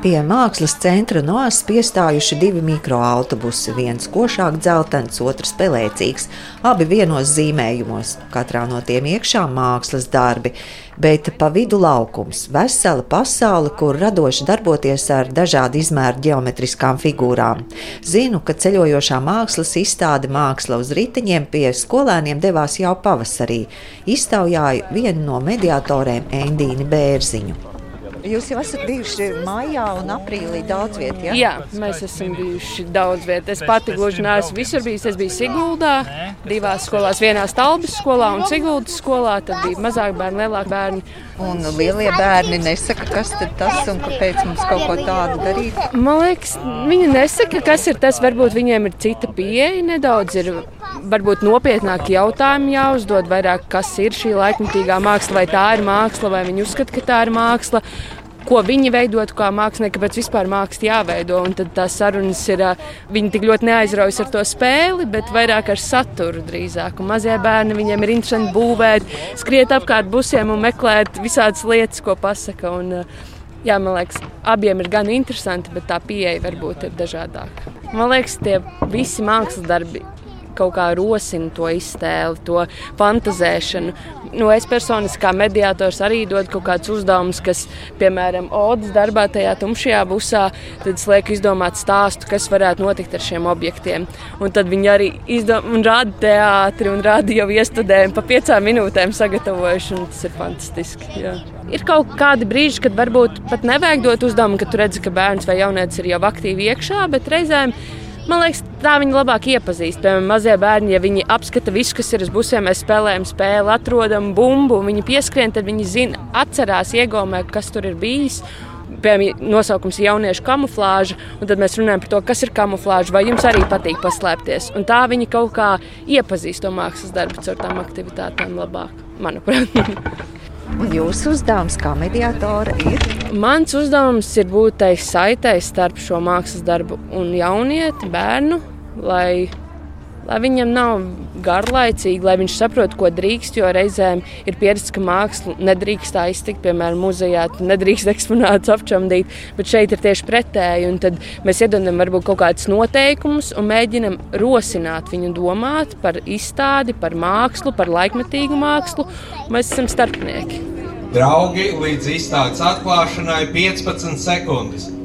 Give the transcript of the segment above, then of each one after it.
Pie mākslas centra noas piestājuši divi mikroautobusi, viens košāk dzeltens, otrs pelēcīgs, abi vienos zīmējumos, katrā no tiem iekšā mākslas darbi, bet pa vidu laukums, vesela pasaule, kur radoši darboties ar dažādu izmēru geometriskām figūrām. Zinu, ka ceļojošā mākslas izstāde māksla uz riteņiem pie skolēniem devās jau pavasarī. Iztaujāju vienu no mediatoriem Endīni Bērziņu. Jūs jau esat bijuši maijā un aprīlī daudz vietā. Ja? Jā, mēs esam bijuši daudz vietā. Es pati gluži neesmu visur bijis. Es biju Siguldā, divās skolās, vienā Stalbas skolā un Siguldas skolā. Tad bija mazāk bērni, lielāk bērni. Un lielie bērni nesaka, kas tas un kāpēc mums kaut ko tādu darīt. Man liekas, viņi nesaka, kas ir tas. Varbūt viņiem ir cita pieeja nedaudz. Ir varbūt nopietnāki jautājumi jāuzdod, vairāk kas ir šī laikmatīgā māksla, vai tā ir māksla, vai viņi uzskata, ka tā ir māksla. Ko viņi veidot kā mākslinieki, kāpēc vispār māksla jāveido. Un tad tās sarunas ir, viņi tik ļoti neaizraujas ar to spēli, bet vairāk ar saturu drīzāk. Un mazie bērni viņiem ir interesanti būvēt, skriet apkārt busiem un meklēt visādas lietas, ko pasaka. Un, Jā, man liekas, abiem ir gan interesanti, bet tā pieeja varbūt ir dažādāka. Man liekas, tie visi mākslas darbi kaut kā rosina to iztēli, to fantazēšanu. Nu, es personiski kā mediātors arī dodu kaut kādus uzdevumus, kas, piemēram, Odas darbā, tajā tumšajā busā, tad es lieku izdomāt stāstu, kas varētu notikt ar šiem objektiem. Un tad viņi arī izdom, rāda teātri un rāda jau iestudējumu pa piecām minūtēm sagatavojuši, un tas ir fantastiski. Jā. Ir kaut kādi brīži, kad varbūt pat nevajag dot uzdevumu, ka tu redzi, ka bērns vai jaunietis ir jau aktīvi iekšā, bet reizēm Man liekas, tā viņi labāk iepazīst. Piemēram, mazie bērni, ja viņi apskata visu, kas ir uz busiem, mēs spēlējam spēli, atrodam bumbu, viņi pieskrien, tad viņi zina, atcerās, iegaumē, kas tur ir bijis. Piemēram, nosaukums ir jauniešu kamuflāža, un tad mēs runājam par to, kas ir kamuflāža, vai jums arī patīk paslēpties. Un tā viņi kaut kā iepazīst to mākslas darbu caur tām aktivitātēm labāk, manuprāt. Un jūsu uzdevums kā mediātora ir? Mans uzdevums ir būt tai saitei starp šo mākslas darbu un jaunieti, bērnu, lai, lai viņam nav garlaicīgi, lai viņš saprot, ko drīkst. Jo reizēm ir pieredze, ka māksla nedrīkst tā iztikt, piemēram, muzejā, nedrīkst eksponātus apčamdīt, bet šeit ir tieši pretēji. Tad mēs iedodam varbūt kaut kādus noteikumus un mēģinam rosināt viņu domāt par izstādi, par mākslu, par laikmetīgu mākslu. Mēs esam starpnieki. Draugi, līdz izstādes atklāšanai 15 sekundes.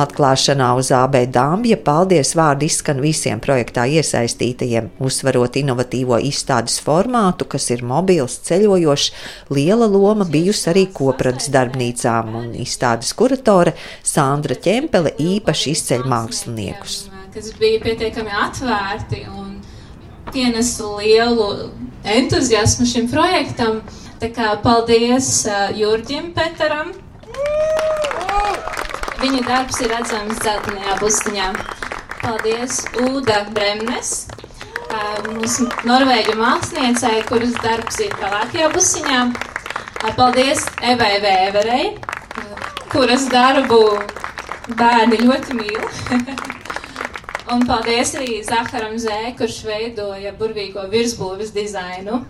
Atklāšanā uz AB Dāmbja paldies vārdu izskan visiem projektā iesaistītajiem, uzsverot inovatīvo izstādes formātu, kas ir mobils, ceļojošs. Liela loma bijusi arī kopradas darbnīcām, un izstādes kuratore Sandra Čempele īpaši izceļ māksliniekus. Kas bija pietiekami atvērti un pienesu lielu entuziasmu šim projektam. Tā kā paldies uh, Jurģim Petaram! Viņa darbs ir redzams dzeltenajā bustiņā. Paldies Ūda Bremnes, mūsu norvēģu māksliniecei, kuras darbs ir pelēkajā bustiņā. Paldies Evai Vēverei, kuras darbu bērni ļoti mīl. Un paldies arī Zakaram Zē, kurš veidoja burvīgo virsbūves dizainu.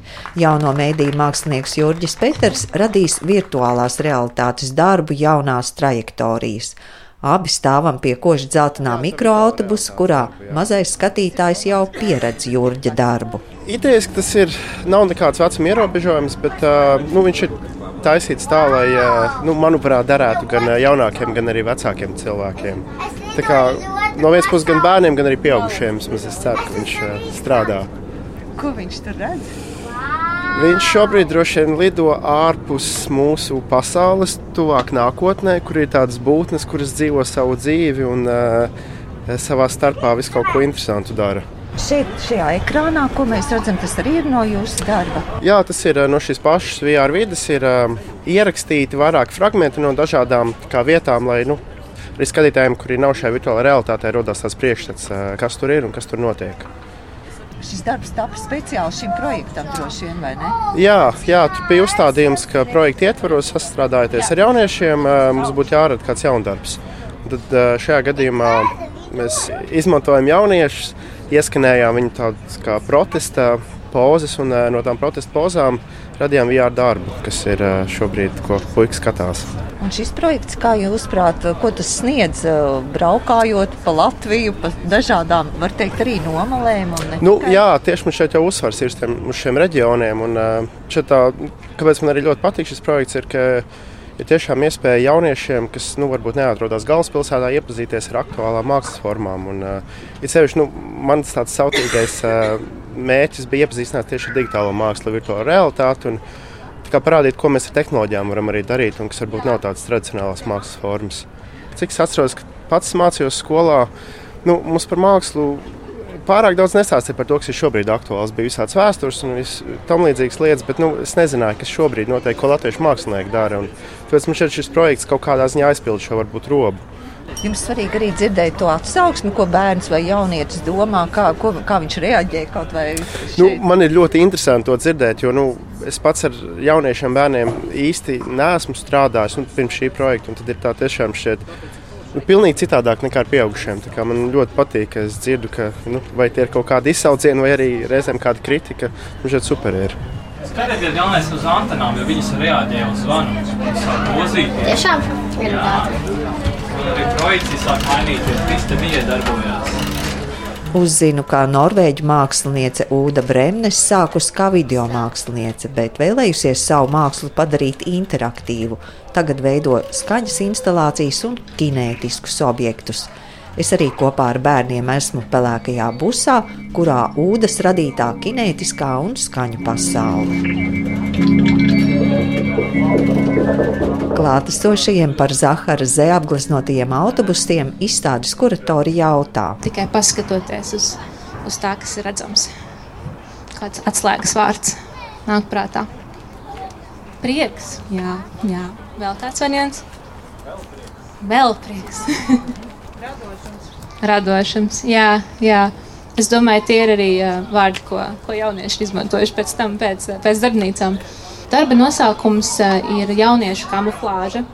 Jauno mēdīju mākslinieks Jurģis Peters radīs virtuālās realitātes darbu jaunās trajektorijas. Abi stāvam pie koša dzeltenā mikroautobusa, kurā mazais skatītājs jau pieredz Jurģa darbu. Idejas, ka tas ir, nav nekāds vecuma ierobežojums, bet nu, viņš ir taisīts tā, lai, nu, manuprāt, derētu gan jaunākiem, gan arī vecākiem cilvēkiem. Tā kā no vienas puses gan bērniem, gan arī pieaugušiem. Es ceru, ka viņš uh, strādā. Ko viņš tur redz? Viņš šobrīd droši vien lido ārpus mūsu pasaules, tuvāk nākotnē, kur ir tādas būtnes, kuras dzīvo savu dzīvi un uh, savā starpā visu kaut ko interesantu dara. Šeit, šajā ekrānā, ko mēs redzam, tas arī ir no jūsu darba. Jā, tas ir no šīs pašas VR vidas. Ir uh, ierakstīti vairāki fragmenti no dažādām vietām, lai nu, arī skatītājiem, kuri nav šajā virtuālajā realitātē, radās tāds priekšstats, kas tur ir un kas tur notiek. Šis darbs tapu speciāli šim projektam, droši vien, vai ne? Jā, jā tur bija uzstādījums, ka projekta ietvaros sastrādājoties ar jauniešiem, mums būtu jārada kāds jauns darbs. Un tad šajā gadījumā mēs izmantojam jauniešus, ieskanējām viņu tādas kā protesta pozas, un no tām protesta pozām radījām VR darbu, kas ir šobrīd, ko puikas skatās. Un šis projekts, kā jūs prāt, ko tas sniedz, braukājot pa Latviju, pa dažādām, var teikt, arī nomalēm? Nu, jā, tieši mums šeit jau uzsvars ir tiem, uz šiem reģioniem. Un, tā, kāpēc man arī ļoti patīk šis projekts, ir, ka ir tiešām iespēja jauniešiem, kas nu, varbūt neatrodas galvaspilsētā, iepazīties ar aktuālām mākslas formām. Un, uh, ir sevišķi, nu, mans tāds sautīgais uh, mērķis bija iepazīstināt tieši ar digitālo mākslu, virtuālo realitāti. Un, kā parādīt, ko mēs ar tehnoloģijām varam arī darīt, un kas varbūt nav tādas tradicionālas mākslas formas. Cik es atceros, ka pats mācījos skolā, nu, mums par mākslu pārāk daudz nestāstīja par to, kas ir šobrīd aktuāls. Bija visādas vēstures un tam līdzīgas lietas, bet nu, es nezināju, kas šobrīd notiek, ko latviešu mākslinieki dara. Un, tāpēc man šķiet, šis projekts kaut kādā ziņā aizpild šo varbūt robu. Jums svarīgi arī dzirdēt to atsauksmi, ko bērns vai jaunietis domā, kā, ko, kā viņš reaģē. Nu, man ir ļoti interesanti to dzirdēt, jo nu, es pats ar jauniešiem bērniem īsti neesmu strādājis nu, pirms šī projekta. Tad ir tā tiešām šķiet. Nu, pilnīgi citādāk nekā ar pieaugušiem. Man ļoti patīk, ka es dzirdu, ka nu, vai tie ir kaut kādi izsaucieni, vai arī reizēm kāda kritika. Man šķiet, super ir. Skatieties, galvenais uz antenām, jo viņas reaģē uz zvanu. Tiešām ir tāda. Arī projekts sāk mainīties, viss te bija darbojās. Uzzinu, kā norvēģu māksliniece Uda Bremnes sākus kā video māksliniece, bet vēlējusies savu mākslu padarīt interaktīvu. Tagad veido skaņas instalācijas un kinētiskus objektus. Es arī kopā ar bērniem esmu pelēkajā busā, kurā ūdens radītā kinētiskā un skaņu pasaule. Klātesošajiem par Zahara zē apgleznotajiem autobusiem izstādes kuratori jautā. Tikai paskatoties uz, uz tā, kas ir redzams, kāds atslēgas vārds nāk prātā. Prieks, jā, jā. vēl kāds variants. Vēl prieks. Radošums. Radošums, jā, jā. Es domāju, tie ir arī vārdi, ko, ko jaunieši izmantojuši pēc tam, pēc, pēc darbnīcām. Darba nosaukums eh, ir jauniešu kamuflāža.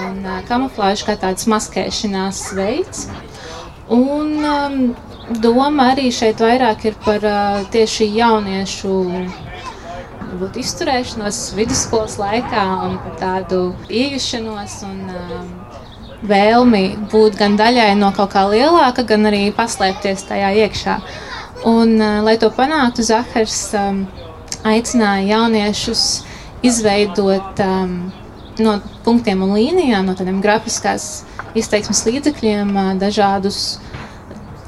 Un, uh, kamuflāža kā tāds maskēšanās veids. Un, um, doma arī šeit vairāk ir par uh, tieši jauniešu varbūt, izturēšanos vidusskolas laikā un tādu iejušanos un um, vēlmi būt gan daļai no kaut kā lielāka, gan arī paslēpties tajā iekšā. Un, uh, lai to panāktu, Zahars um, aicināja jauniešus izveidot um, no punktiem un līnijām, no tādiem grafiskās izteiksmes līdzekļiem, uh, dažādus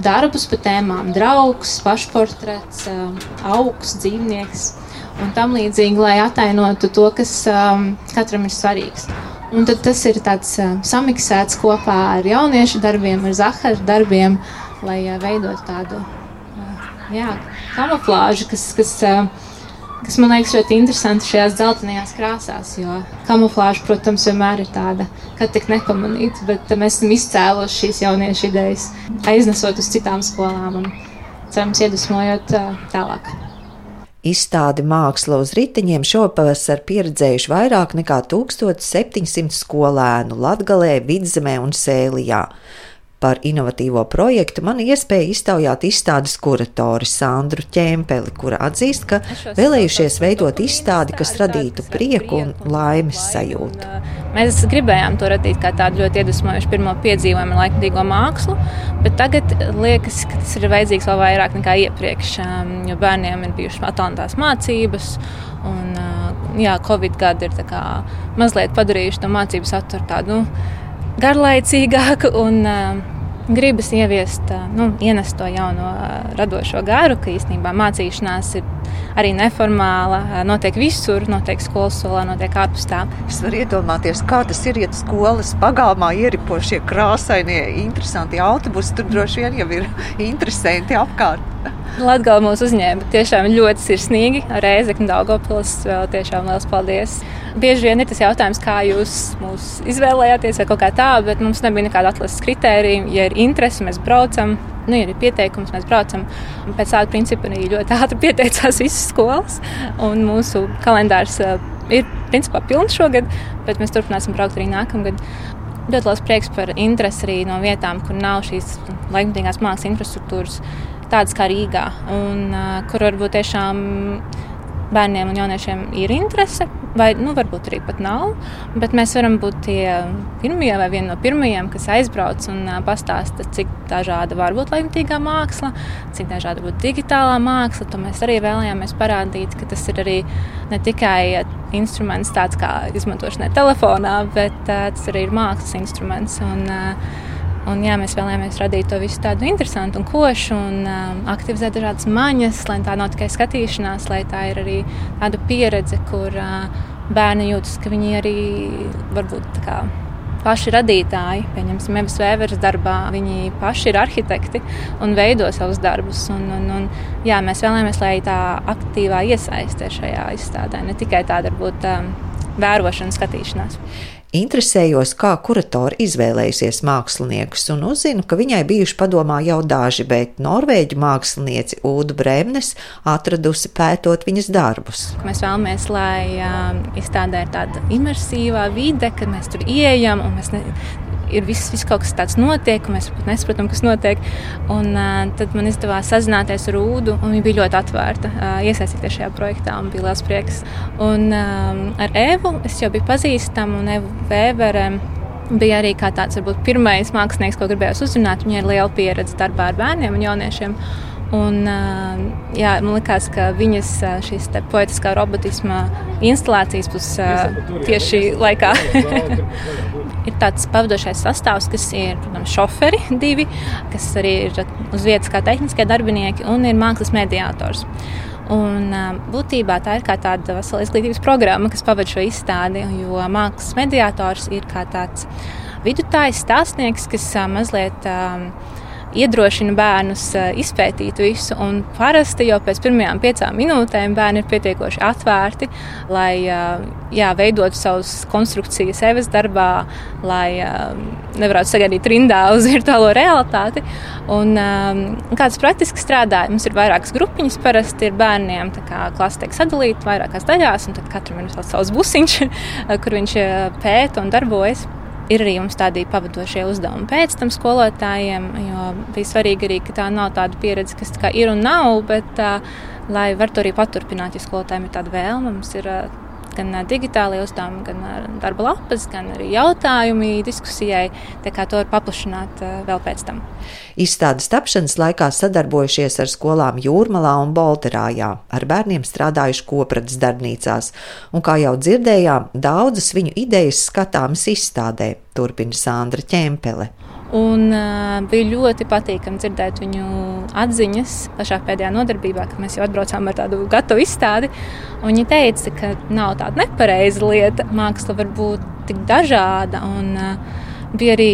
darbus par tēmām, draugs, pašportrets, um, augs, dzīvnieks un tam līdzīgi, lai atainotu to, kas um, katram ir svarīgs. Un tad tas ir tāds uh, samiksēts kopā ar jauniešu darbiem, ar Zahara darbiem, lai uh, veidotu tādu uh, jā, kamuflāžu, kas, kas uh, kas man liekas ļoti interesanti šajās dzeltenajās krāsās. Jo kamuflāža, protams, vienmēr ir tāda, ka tik nepamanīta, bet mēs esam izcēluši šīs jauniešu idejas, aiznesot uz citām skolām un cerams, iedvesmojot tālāk. Izstādi māksla uz riteņiem šopavasar pieredzējuši vairāk nekā 1700 skolēnu Latgalē, Vidzemē un Sēlijā. Par inovatīvo projektu man iespēja iztaujāt izstādes kuratori Sandru Čempeli, kura atzīst, ka vēlējušies veidot izstādi, kas radītu prieku un laimes sajūtu. Mēs gribējām to radīt kā tādu ļoti iedvesmojošu pirmo piedzīvojumu laikmatīgo mākslu, bet tagad liekas, ka tas ir vajadzīgs vēl vairāk nekā iepriekš, jo bērniem ir bijušas atlantās mācības. Un, jā, Covid gadi ir mazliet padarījuši to mācību saturu tādu nu, garlaicīgāku. Un, uh, gribas ieviest, nu, ienest to jauno radošo garu, ka īstenībā mācīšanās ir arī neformāla, notiek visur, notiek skolas solā, notiek ārpus tā. Es varu iedomāties, kā tas ir, ja skolas pagalmā ieripo šie krāsainie, interesanti autobusi, tur droši vien jau ir interesanti apkārt. Latvijas mūs uzņēma tiešām ļoti sirsnīgi. Reizekļa Daugopils vēl tiešām liels paldies. Bieži vien ir tas jautājums, kā jūs mūs izvēlējāties vai kaut kā tā, bet mums nebija nekāda atlases kritērija. Ja ir interese, mēs braucam. Nu, ir pieteikums, mēs braucam. Pēc tāda principa arī ļoti ātri pieteicās visas skolas. Mūsu kalendārs uh, ir principā pilns šogad, bet mēs turpināsim braukt arī nākamgad. Ļoti liels prieks par interesi arī no vietām, kur nav šīs laikmatīgās mākslas infrastruktūras tādas kā Rīgā, un uh, kur varbūt tiešām bērniem un jauniešiem ir interese, vai nu, varbūt arī pat nav. Bet mēs varam būt tie pirmie vai vieni no pirmajiem, kas aizbrauc un pastāsta, cik dažāda var būt laikmatīgā māksla, cik dažāda var būt digitālā māksla. To mēs arī vēlējāmies parādīt, ka tas ir arī ne tikai instruments, tāds kā izmantošanai telefonā, bet tas arī ir mākslas instruments. Un, uh, Un, jā, mēs vēlējāmies radīt to visu tādu interesantu un košu, un um, aktivizēt dažādas maņas, lai tā nav tikai skatīšanās, lai tā ir arī tāda pieredze, kur uh, bērni jūtas, ka viņi arī varbūt kā, paši radītāji. Pieņemsim, Evas Vēveres darbā viņi paši ir arhitekti un veido savus darbus. Un, un, un, jā, mēs vēlamies, lai tā aktīvā iesaistē šajā izstādē, ne tikai tāda varbūt um, vērošana, skatīšanās. Interesējos, kā kuratori izvēlējusies māksliniekus, un uzzinu, ka viņai bijuši padomā jau daži, bet norvēģu mākslinieci Ūdu Bremnes atradusi pētot viņas darbus. Mēs vēlamies, lai um, izstādē ir tāda imersīvā vide, kad mēs tur ieejam un mēs ne, ir viss, viss kaut kas tāds notiek, un mēs pat nesaprotam, kas notiek. Un, uh, tad man izdevās sazināties ar Ūdu, un viņa bija ļoti atvērta uh, iesaistīties šajā projektā, un bija liels prieks. Un um, ar Evu es jau biju pazīstama, un Evu Vēbere bija arī tāds varbūt, pirmais mākslinieks, ko gribēju uzrunāt. Viņai ir liela pieredze darbā ar bērniem un jauniešiem. Un, jā, man liekas, ka viņas šīs poetiskā robotisma instalācijas būs tieši laikā. Ir tāds pavadošais sastāvs, kas ir protams, šoferi, divi, kas arī ir uz vietas kā tehniskie darbinieki, un ir mākslas mediātors. Un, būtībā tā ir kā tāda vesela izglītības programma, kas pavada šo izstādi, jo mākslas mediātors ir kā tāds vidutājs, stāstnieks, kas mazliet uh, iedrošina bērnus eh, izpētīt visu. Parasti jau pēc pirmajām piecām minūtēm bērni ir pietiekoši atvērti, lai eh, jā, veidotu savas konstrukcijas sevis darbā, lai eh, nevarētu sagaidīt rindā uz virtuālo realitāti. Un, kāds praktiski strādā, mums ir vairākas grupiņas, parasti ir bērniem, klase tiek sadalīta vairākās daļās, un katram ir savs busiņš, kur viņš pēta un darbojas. Ir arī mums tādi pavadošie uzdevumi pēc tam skolotājiem, jo bija svarīgi arī, ka tā nav tāda pieredze, kas tā ir un nav, bet uh, lai var to arī paturpināt, ja skolotājiem ir tāda vēlme. Mums ir uh, gan digitālajie uzdevumi, gan darba lapas, gan arī jautājumi diskusijai. Tā kā to var paplašināt vēl pēc tam. Izstādes tapšanas laikā sadarbojušies ar skolām Jūrmalā un Bolterājā, ar bērniem strādājuši kopradas darbnīcās, un, kā jau dzirdējām, daudzas viņu idejas skatāmas izstādē, turpina Sandra Ķempele. Un, uh, bija ļoti patīkami dzirdēt viņu atziņas pašā pēdējā nodarbībā, kad mēs jau atbraucām ar tādu gatavu izstādi. Viņa teica, ka nav tāda nepareiza lieta. Māksla var būt tik dažāda. Un, uh, bija arī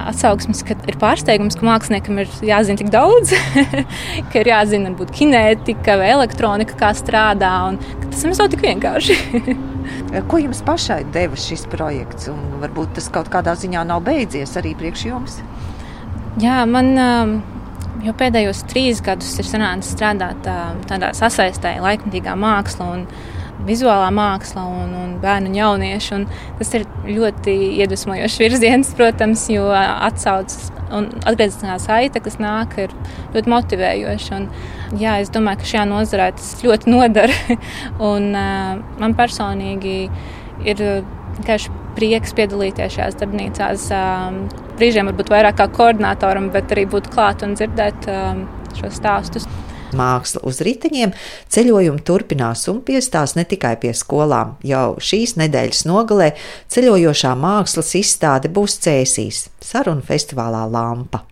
atsauksmes, ka ir pārsteigums, ka māksliniekam ir jāzina tik daudz, ka ir jāzina varbūt kinētika vai elektronika, kā strādā, un tas nav tik vienkārši. Ko jums pašai deva šis projekts? Un varbūt tas kaut kādā ziņā nav beidzies arī priekš jums? Jā, man um, jau pēdējos trīs gadus ir sanācis strādāt um, tādā sasaistē, laikmatīgā mākslā vizuālā māksla un, un bērnu un jauniešu. Un tas ir ļoti iedvesmojošs virziens, protams, jo atsaucas un atgriezniskā saite, kas nāk, ir ļoti motivējoša. Un, jā, es domāju, ka šajā nozarē tas ļoti nodara. un, uh, man personīgi ir vienkārši prieks piedalīties šajās darbnīcās. Um, brīžiem varbūt vairāk kā koordinatoram, bet arī būt klāt un dzirdēt um, šos stāstus māksla uz riteņiem, ceļojumi turpinās un piestās ne tikai pie skolām. Jau šīs nedēļas nogalē ceļojošā mākslas izstāde būs cēsīs sarunu festivālā Lampa.